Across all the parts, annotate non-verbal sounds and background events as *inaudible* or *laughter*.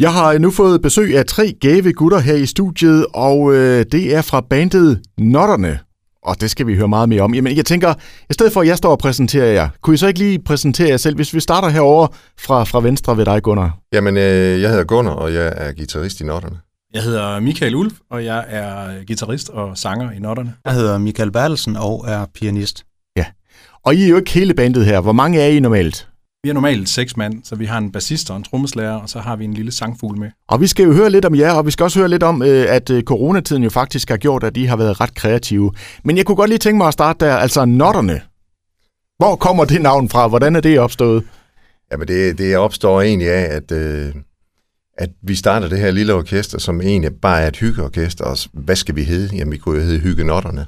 Jeg har nu fået besøg af tre gave gutter her i studiet, og øh, det er fra bandet Notterne. Og det skal vi høre meget mere om. Jamen, jeg tænker, i stedet for at jeg står og præsenterer jer, kunne I så ikke lige præsentere jer selv, hvis vi starter herover fra, fra venstre ved dig, Gunnar? Jamen, øh, jeg hedder Gunnar, og jeg er guitarist i Notterne. Jeg hedder Michael Ulf, og jeg er guitarist og sanger i Notterne. Jeg hedder Michael Bertelsen og er pianist. Ja. Og I er jo ikke hele bandet her. Hvor mange er I normalt? Vi er normalt seks mand, så vi har en bassist og en trommeslager, og så har vi en lille sangfugl med. Og vi skal jo høre lidt om jer, og vi skal også høre lidt om, øh, at øh, coronatiden jo faktisk har gjort, at I har været ret kreative. Men jeg kunne godt lige tænke mig at starte der, altså Notterne. Hvor kommer det navn fra? Hvordan er det opstået? Jamen, det, det opstår egentlig af, at, øh, at vi starter det her lille orkester, som egentlig bare er et hyggeorkester, og hvad skal vi hedde? Jamen, vi kunne jo hedde Hyggenotterne.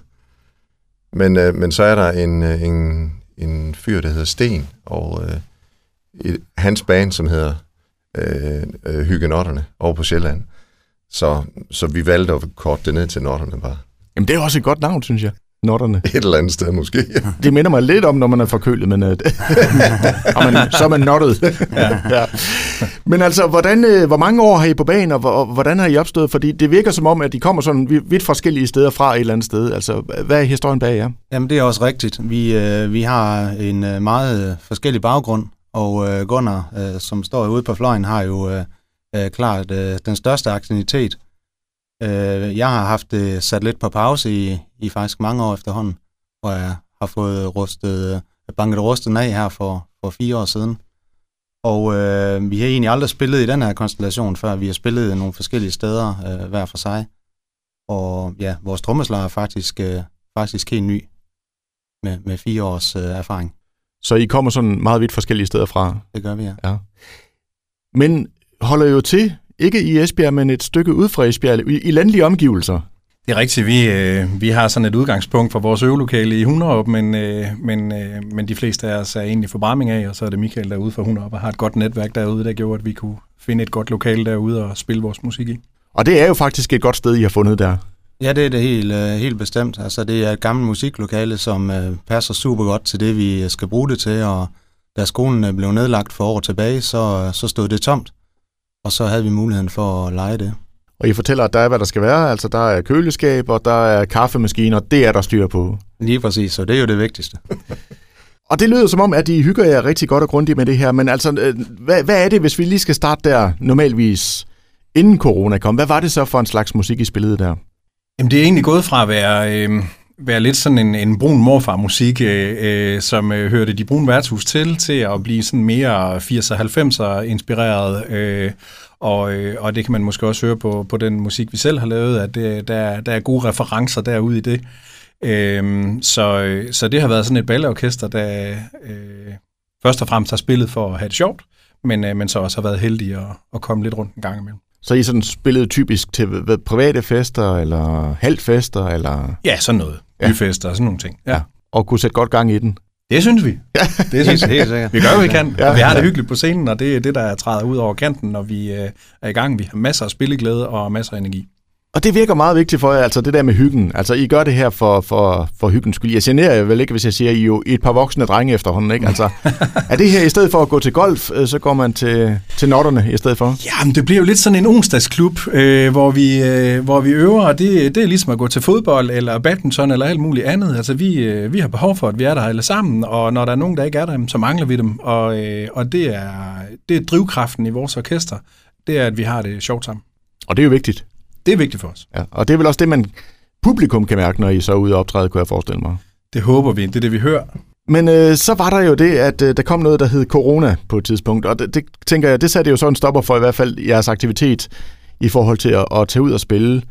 Men, øh, men så er der en, en, en fyr, der hedder Sten, og... Øh, i hans band, som hedder øh, øh, Hyggenotterne over på Sjælland. Så, så vi valgte at korte det ned til Notterne bare. Jamen, det er også et godt navn, synes jeg. Notterne. Et eller andet sted måske. *laughs* det minder mig lidt om, når man er forkølet, men *laughs* og man, så er man nottet. ja. ja. Men altså, hvordan, uh, hvor mange år har I på banen, og, og hvordan har I opstået? Fordi det virker som om, at de kommer sådan vidt forskellige steder fra et eller andet sted. Altså, hvad er historien bag jer? Jamen, det er også rigtigt. Vi, uh, vi har en meget forskellig baggrund. Og øh, Gunnar, øh, som står ude på fløjen, har jo øh, øh, klart øh, den største aktivitet. Øh, jeg har haft det sat lidt på pause i, i faktisk mange år efterhånden, hvor jeg har fået rustet, øh, banket rustet af her for, for fire år siden. Og øh, vi har egentlig aldrig spillet i den her konstellation før. Vi har spillet nogle forskellige steder øh, hver for sig. Og ja, vores trommeslager er faktisk, øh, faktisk helt ny med, med fire års øh, erfaring. Så I kommer sådan meget vidt forskellige steder fra? Det gør vi, ja. ja. Men holder jo til, ikke i Esbjerg, men et stykke ud fra Esbjerg, i, i landlige omgivelser. Det er rigtigt. Vi, øh, vi har sådan et udgangspunkt for vores øvelokale i Hunderup, men, øh, men, øh, men de fleste af os er egentlig for Bramming af, og så er det Michael derude fra Hunderup og har et godt netværk derude, der gjorde, at vi kunne finde et godt lokale derude og spille vores musik i. Og det er jo faktisk et godt sted, I har fundet der. Ja, det er det helt, øh, helt bestemt. Altså, det er et gammelt musiklokale, som øh, passer super godt til det, vi skal bruge det til, og da skolen øh, blev nedlagt for år tilbage, så, så stod det tomt, og så havde vi muligheden for at lege det. Og I fortæller, at der er, hvad der skal være. Altså, der er køleskab, og der er kaffemaskiner, det er der styr på. Lige præcis, så det er jo det vigtigste. *laughs* og det lyder som om, at I hygger jer rigtig godt og grundigt med det her, men altså, hvad, hvad er det, hvis vi lige skal starte der normalvis, inden corona kom? Hvad var det så for en slags musik, I spillede der? Jamen, det er egentlig gået fra at være, øh, være lidt sådan en, en brun morfar-musik, øh, øh som øh, hørte de brune værtshus til, til at blive sådan mere 80'er 90'er inspireret. Øh, og, øh, og det kan man måske også høre på, på den musik, vi selv har lavet, at det, der, der er gode referencer derude i det. Øh, så, så det har været sådan et balleorkester, der øh, først og fremmest har spillet for at have det sjovt, men, øh, men så også har været heldig at, at komme lidt rundt en gang imellem. Så I sådan spillet typisk til ved, private fester, eller halvfester, eller... Ja, sådan noget. Ja. Byfester og sådan nogle ting. Ja. ja. Og kunne sætte godt gang i den. Det synes vi. Ja. Det synes vi helt sikkert. Vi gør, hvad vi kan. Ja. Og vi har det hyggeligt på scenen, og det er det, der træder ud over kanten, når vi øh, er i gang. Vi har masser af spilleglæde og masser af energi. Og det virker meget vigtigt for jer, altså det der med hyggen. Altså, I gør det her for, for, for hyggens skyld. Jeg generer jer vel ikke, hvis jeg siger, I er jo et par voksne drenge efterhånden, ikke? Altså, *laughs* er det her, i stedet for at gå til golf, øh, så går man til, til notterne i stedet for? Jamen, det bliver jo lidt sådan en onsdagsklub, øh, hvor, vi, øh, hvor vi øver, og det, det er ligesom at gå til fodbold, eller badminton, eller alt muligt andet. Altså, vi, øh, vi har behov for, at vi er der alle sammen, og når der er nogen, der ikke er der, så mangler vi dem. Og, øh, og det, er, det er drivkraften i vores orkester, det er, at vi har det sjovt sammen. Og det er jo vigtigt. Det er vigtigt for os. Ja, og det er vel også det, man publikum kan mærke, når I så er ude og optræde, kunne jeg forestille mig. Det håber vi. Det er det, vi hører. Men øh, så var der jo det, at øh, der kom noget, der hed corona på et tidspunkt, og det, det tænker jeg, det satte jo så en stopper for i hvert fald jeres aktivitet i forhold til at, at tage ud og spille.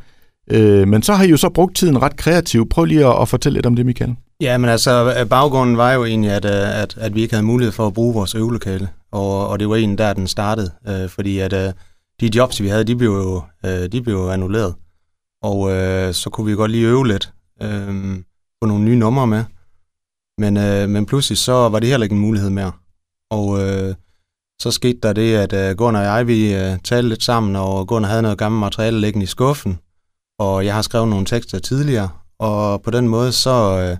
Øh, men så har I jo så brugt tiden ret kreativt. Prøv lige at, at fortælle lidt om det, Michael. Ja, men altså baggrunden var jo egentlig, at, øh, at, at vi ikke havde mulighed for at bruge vores øvelokale, og, og det var egentlig der, den startede, øh, fordi at øh, de jobs, vi havde, de blev jo, øh, de blev annulleret. Og øh, så kunne vi godt lige øve lidt, øh, få nogle nye numre med. Men, øh, men pludselig så var det heller ikke en mulighed mere. Og øh, så skete der det, at øh, Gunnar og jeg, vi øh, talte lidt sammen, og Gunnar havde noget gammelt materiale liggende i skuffen, og jeg har skrevet nogle tekster tidligere, og på den måde så øh,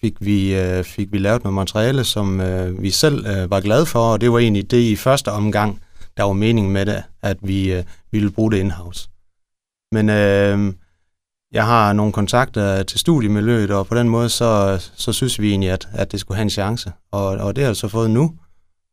fik, vi, øh, fik vi lavet noget materiale, som øh, vi selv øh, var glade for, og det var egentlig det i første omgang, der var meningen med det, at vi, øh, vi ville bruge det in-house. Men øh, jeg har nogle kontakter til studiemiljøet, og på den måde, så, så synes vi egentlig, at, at det skulle have en chance. Og, og det har jeg så fået nu,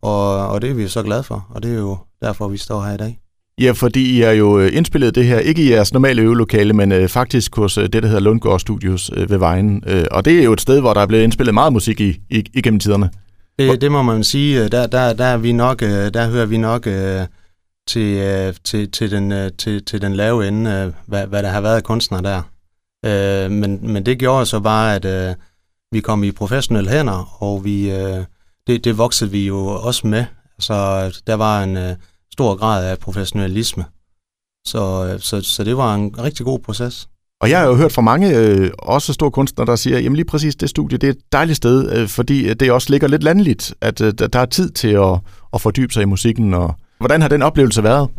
og, og det er vi så glade for, og det er jo derfor, vi står her i dag. Ja, fordi I har jo øh, indspillet det her, ikke i jeres normale øvelokale, men øh, faktisk hos øh, det, der hedder Lundgaard Studios øh, ved Vejen. Øh, og det er jo et sted, hvor der er blevet indspillet meget musik i, i, igennem tiderne. Det, det må man sige. Der, der, der, er vi nok, øh, der hører vi nok øh, til, øh, til, til, den, til, til den lave ende, hvad, hvad der har været af kunstnere der. Men, men det gjorde så bare, at vi kom i professionelle hænder, og vi, det, det voksede vi jo også med. Så der var en stor grad af professionalisme. Så, så, så det var en rigtig god proces. Og jeg har jo hørt fra mange, øh, også store kunstnere, der siger, jamen lige præcis det studie, det er et dejligt sted, øh, fordi øh, det også ligger lidt landligt, at øh, der er tid til at, at fordybe sig i musikken. Og hvordan har den oplevelse været?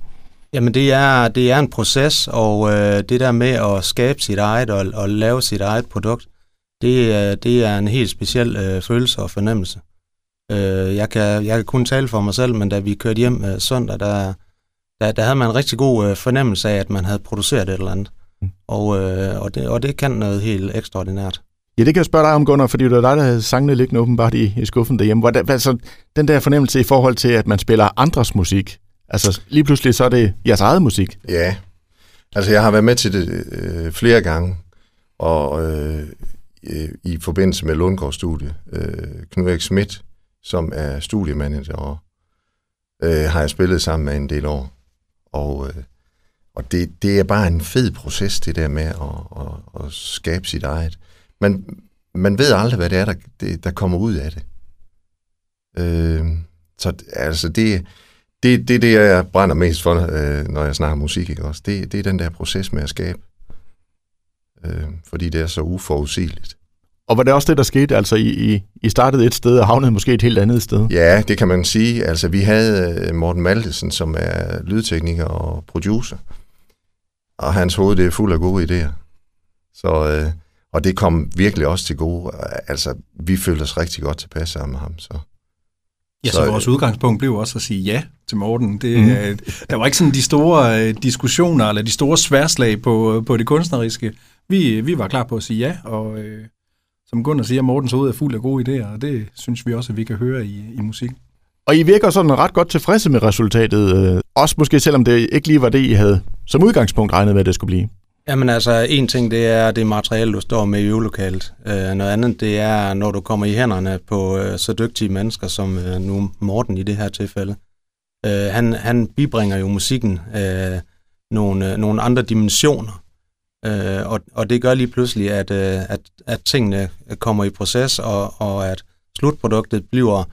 Jamen det er, det er en proces, og øh, det der med at skabe sit eget og, og lave sit eget produkt, det, øh, det er en helt speciel øh, følelse og fornemmelse. Øh, jeg, kan, jeg kan kun tale for mig selv, men da vi kørte hjem øh, søndag, der, der, der havde man en rigtig god øh, fornemmelse af, at man havde produceret et eller andet. Og, øh, og, det, og det kan noget helt ekstraordinært. Ja, det kan jeg spørge dig om, Gunnar, fordi det er dig, der havde sangene liggende åbenbart i, i skuffen derhjemme. Hvordan, altså, den der fornemmelse i forhold til, at man spiller andres musik, altså lige pludselig så er det jeres eget musik. Ja, altså jeg har været med til det øh, flere gange, og øh, i forbindelse med Lundgaard Studie, øh, Knud Erik Schmidt, som er studiemanager, og øh, har jeg spillet sammen med en del år. Og øh, og det, det er bare en fed proces, det der med at, at, at skabe sit eget. Man, man ved aldrig, hvad det er, der, det, der kommer ud af det. Øh, så altså det, det, det er det, jeg brænder mest for, øh, når jeg snakker musik. Ikke også? Det, det er den der proces med at skabe. Øh, fordi det er så uforudsigeligt. Og var det også det, der skete? Altså, I, I startede et sted og havnede måske et helt andet sted? Ja, det kan man sige. Altså, vi havde øh, Morten Maltesen, som er lydtekniker og producer og hans hoved det er fuld af gode idéer. Så, øh, og det kom virkelig også til gode. Altså, vi følte os rigtig godt tilpas sammen med ham. Så. Ja, så, så vores udgangspunkt blev også at sige ja til Morten. Det, mm. øh, der var ikke sådan de store øh, diskussioner, eller de store sværslag på, på det kunstneriske. Vi, vi var klar på at sige ja, og øh, som Gunnar siger, Mortens hoved er fuld af gode idéer, og det synes vi også, at vi kan høre i, i musikken. Og I virker sådan ret godt tilfredse med resultatet. Øh, også måske selvom det ikke lige var det, I havde som udgangspunkt regnet med, at det skulle blive. Jamen altså, en ting det er det materiale, du står med i øvelokalet. Øh, noget andet det er, når du kommer i hænderne på øh, så dygtige mennesker som øh, nu Morten i det her tilfælde. Øh, han, han bibringer jo musikken øh, nogle, øh, nogle andre dimensioner. Øh, og, og det gør lige pludselig, at, øh, at, at tingene kommer i proces, og, og at slutproduktet bliver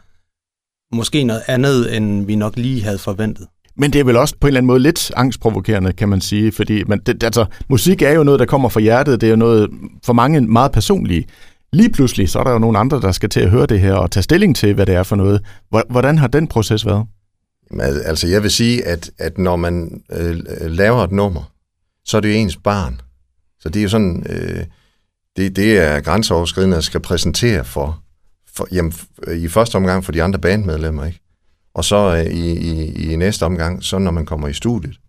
måske noget andet, end vi nok lige havde forventet. Men det er vel også på en eller anden måde lidt angstprovokerende, kan man sige, fordi man, det, altså, musik er jo noget, der kommer fra hjertet, det er jo noget for mange meget personligt. Lige pludselig, så er der jo nogle andre, der skal til at høre det her og tage stilling til, hvad det er for noget. Hvordan har den proces været? Altså, jeg vil sige, at, at når man øh, laver et nummer, så er det jo ens barn. Så det er jo sådan, øh, det, det er grænseoverskridende at skal præsentere for, for jamen, i første omgang for de andre bandmedlemmer, ikke? Og så øh, i, i, i næste omgang, så når man kommer i studiet.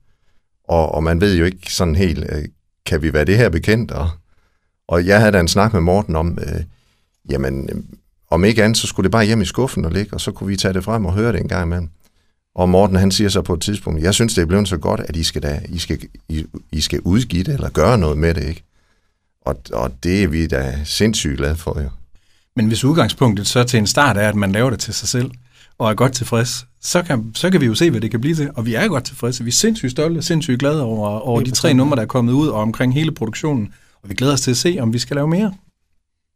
Og, og man ved jo ikke sådan helt, øh, kan vi være det her bekendt? Og, og jeg havde da en snak med Morten om, øh, jamen, øh, om ikke andet, så skulle det bare hjem i skuffen og ligge, og så kunne vi tage det frem og høre det en gang imellem. Og Morten, han siger så på et tidspunkt, jeg synes, det er blevet så godt, at I skal, da, I skal, I, I skal udgive det, eller gøre noget med det, ikke? Og, og det er vi da sindssygt glade for, jo. Men hvis udgangspunktet så til en start er, at man laver det til sig selv, og er godt tilfreds, så kan, så kan vi jo se, hvad det kan blive til. Og vi er godt tilfredse. Vi er sindssygt stolte, sindssygt glade over, over de tre numre, der er kommet ud, og omkring hele produktionen. Og vi glæder os til at se, om vi skal lave mere.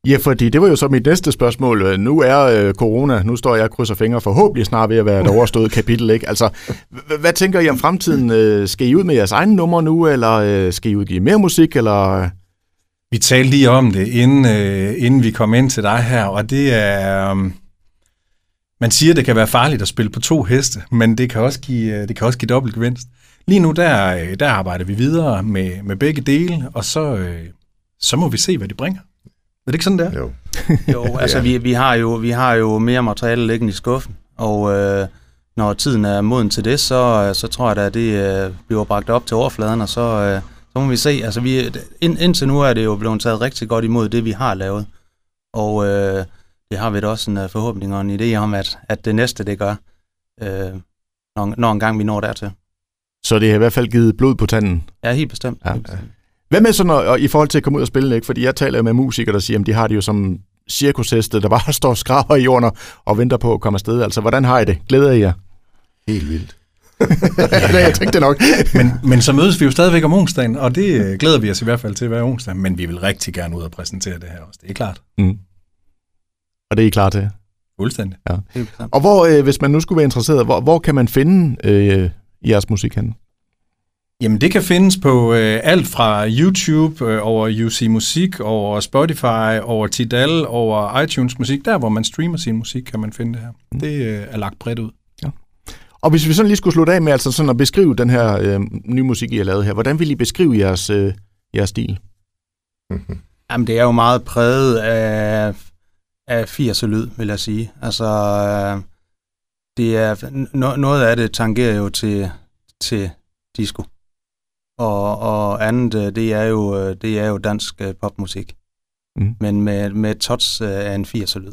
Ja, fordi det var jo så mit næste spørgsmål. Nu er øh, corona, nu står jeg og krydser fingre forhåbentlig snart ved at være et *laughs* overstået kapitel. Ikke? Altså, hvad tænker I om fremtiden? Øh, skal I ud med jeres egne numre nu, eller øh, skal I udgive mere musik, eller vi talte lige om det, inden, øh, inden vi kom ind til dig her, og det er... Øh, man siger, det kan være farligt at spille på to heste, men det kan også give, øh, det kan også give dobbelt gevinst. Lige nu, der, øh, der arbejder vi videre med, med begge dele, og så, øh, så må vi se, hvad de bringer. Er det ikke sådan, der? Jo. jo, *laughs* altså vi, vi, har jo, vi har jo mere materiale liggende i skuffen, og, øh, når tiden er moden til det, så, så tror jeg da, at det øh, bliver bragt op til overfladen, og så, øh, så må vi se. Altså, vi, ind, indtil nu er det jo blevet taget rigtig godt imod det, vi har lavet. Og øh, det har vi da også en uh, forhåbning og en idé om, at, at det næste, det gør, øh, når, når en gang vi når dertil. Så det har i hvert fald givet blod på tanden? Ja, helt bestemt. Ja. Helt bestemt. Hvad med så når, i forhold til at komme ud og spille, ikke? fordi jeg taler med musikere, der siger, at de har det jo som cirkusheste, der bare *laughs* står skraber i jorden og venter på at komme afsted. Altså, hvordan har I det? Glæder I jer? Helt vildt. *laughs* ja, jeg tænkte nok. men, men så mødes vi jo stadigvæk om onsdagen, og det øh, glæder vi os i hvert fald til hver onsdag. Men vi vil rigtig gerne ud og præsentere det her også. Det er klart. Mm. Og det er I klar til? Fuldstændig. Ja. Og hvor, øh, hvis man nu skulle være interesseret, hvor, hvor kan man finde øh, jeres musik henne? Jamen, det kan findes på øh, alt fra YouTube, øh, over UC Musik, over Spotify, over Tidal, over iTunes Musik. Der, hvor man streamer sin musik, kan man finde det her. Mm. Det øh, er lagt bredt ud. Og hvis vi sådan lige skulle slutte af med altså sådan at beskrive den her øh, nye musik, I har lavet her, hvordan vil I beskrive jeres, øh, jeres stil? Mm-hmm. Jamen, det er jo meget præget af, af 80'er lyd, vil jeg sige. Altså, øh, det er, no, noget af det tangerer jo til, til disco. Og, og andet, øh, det er jo, øh, det er jo dansk popmusik. Mm. Men med, med et touch af en 80'er lyd.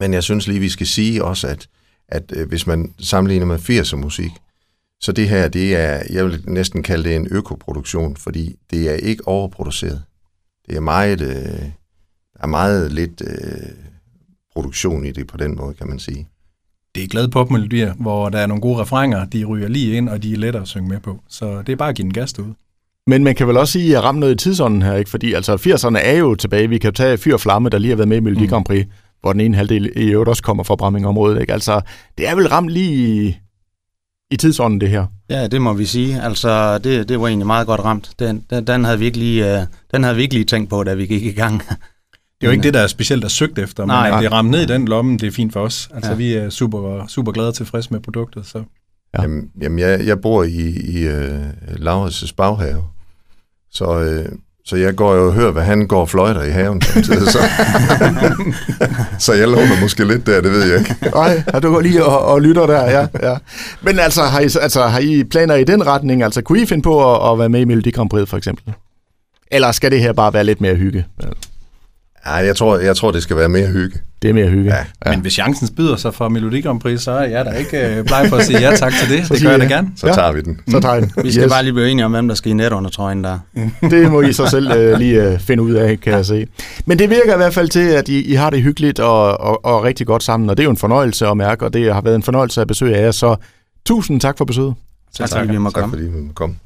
Men jeg synes lige, vi skal sige også, at, at hvis man sammenligner med 80'er musik, så det her, det er, jeg vil næsten kalde det en økoproduktion, fordi det er ikke overproduceret. Det er meget, øh, er meget lidt øh, produktion i det på den måde, kan man sige. Det er glade popmelodier, hvor der er nogle gode refrænger, de ryger lige ind, og de er lettere at synge med på. Så det er bare at give en gas ud. Men man kan vel også sige, at jeg rammer noget i tidsånden her, ikke? Fordi altså 80'erne er jo tilbage. Vi kan tage Fyr Flamme, der lige har været med i Melodi mm. Grand Prix, mm. Hvor den ene halvdel i øvrigt også kommer fra Brammingområdet, ikke? Altså, det er vel ramt lige i, tidsånden, det her. Ja, det må vi sige. Altså, det, det var egentlig meget godt ramt. Den, den, den, havde virkelig, uh, den havde virkelig tænkt på, da vi gik i gang. *laughs* Det er jo ikke det, der er specielt er søgt efter, nej, men at det rammer ned i den lomme, det er fint for os. Altså, ja. vi er super, super glade og tilfredse med produktet. Så. Ja. Jamen, jamen jeg, jeg bor i, i uh, Laurits' baghave, så, uh, så jeg går jo og hører, hvad han går og fløjter i haven samtidig. Så, *laughs* så jeg låner måske lidt der, det ved jeg ikke. *laughs* Nej, du går lige og, og lytter der, ja, ja. Men altså har, I, altså, har I planer i den retning? Altså, kunne I finde på at, at være med i Melodi Grand Prix, for eksempel? Eller skal det her bare være lidt mere hygge? Ja, jeg tror, jeg tror, det skal være mere hygge. Det er mere hygge. Ja. ja. Men hvis chancen byder sig for Melodi Grand Prix, så er jeg da ikke uh, bleg for at sige ja tak til det. Så det gør jeg da gerne. Så tager vi den. Så tager vi den. Vi skal yes. bare lige blive enige om, hvem der skal i net under trøjen der. det må I så selv uh, lige uh, finde ud af, kan ja. jeg se. Men det virker i hvert fald til, at I, I har det hyggeligt og, og, og rigtig godt sammen, og det er jo en fornøjelse at mærke, og det har været en fornøjelse at besøge jer, så tusind tak for besøget. Tak, tak, tak, tak, tak fordi vi måtte komme.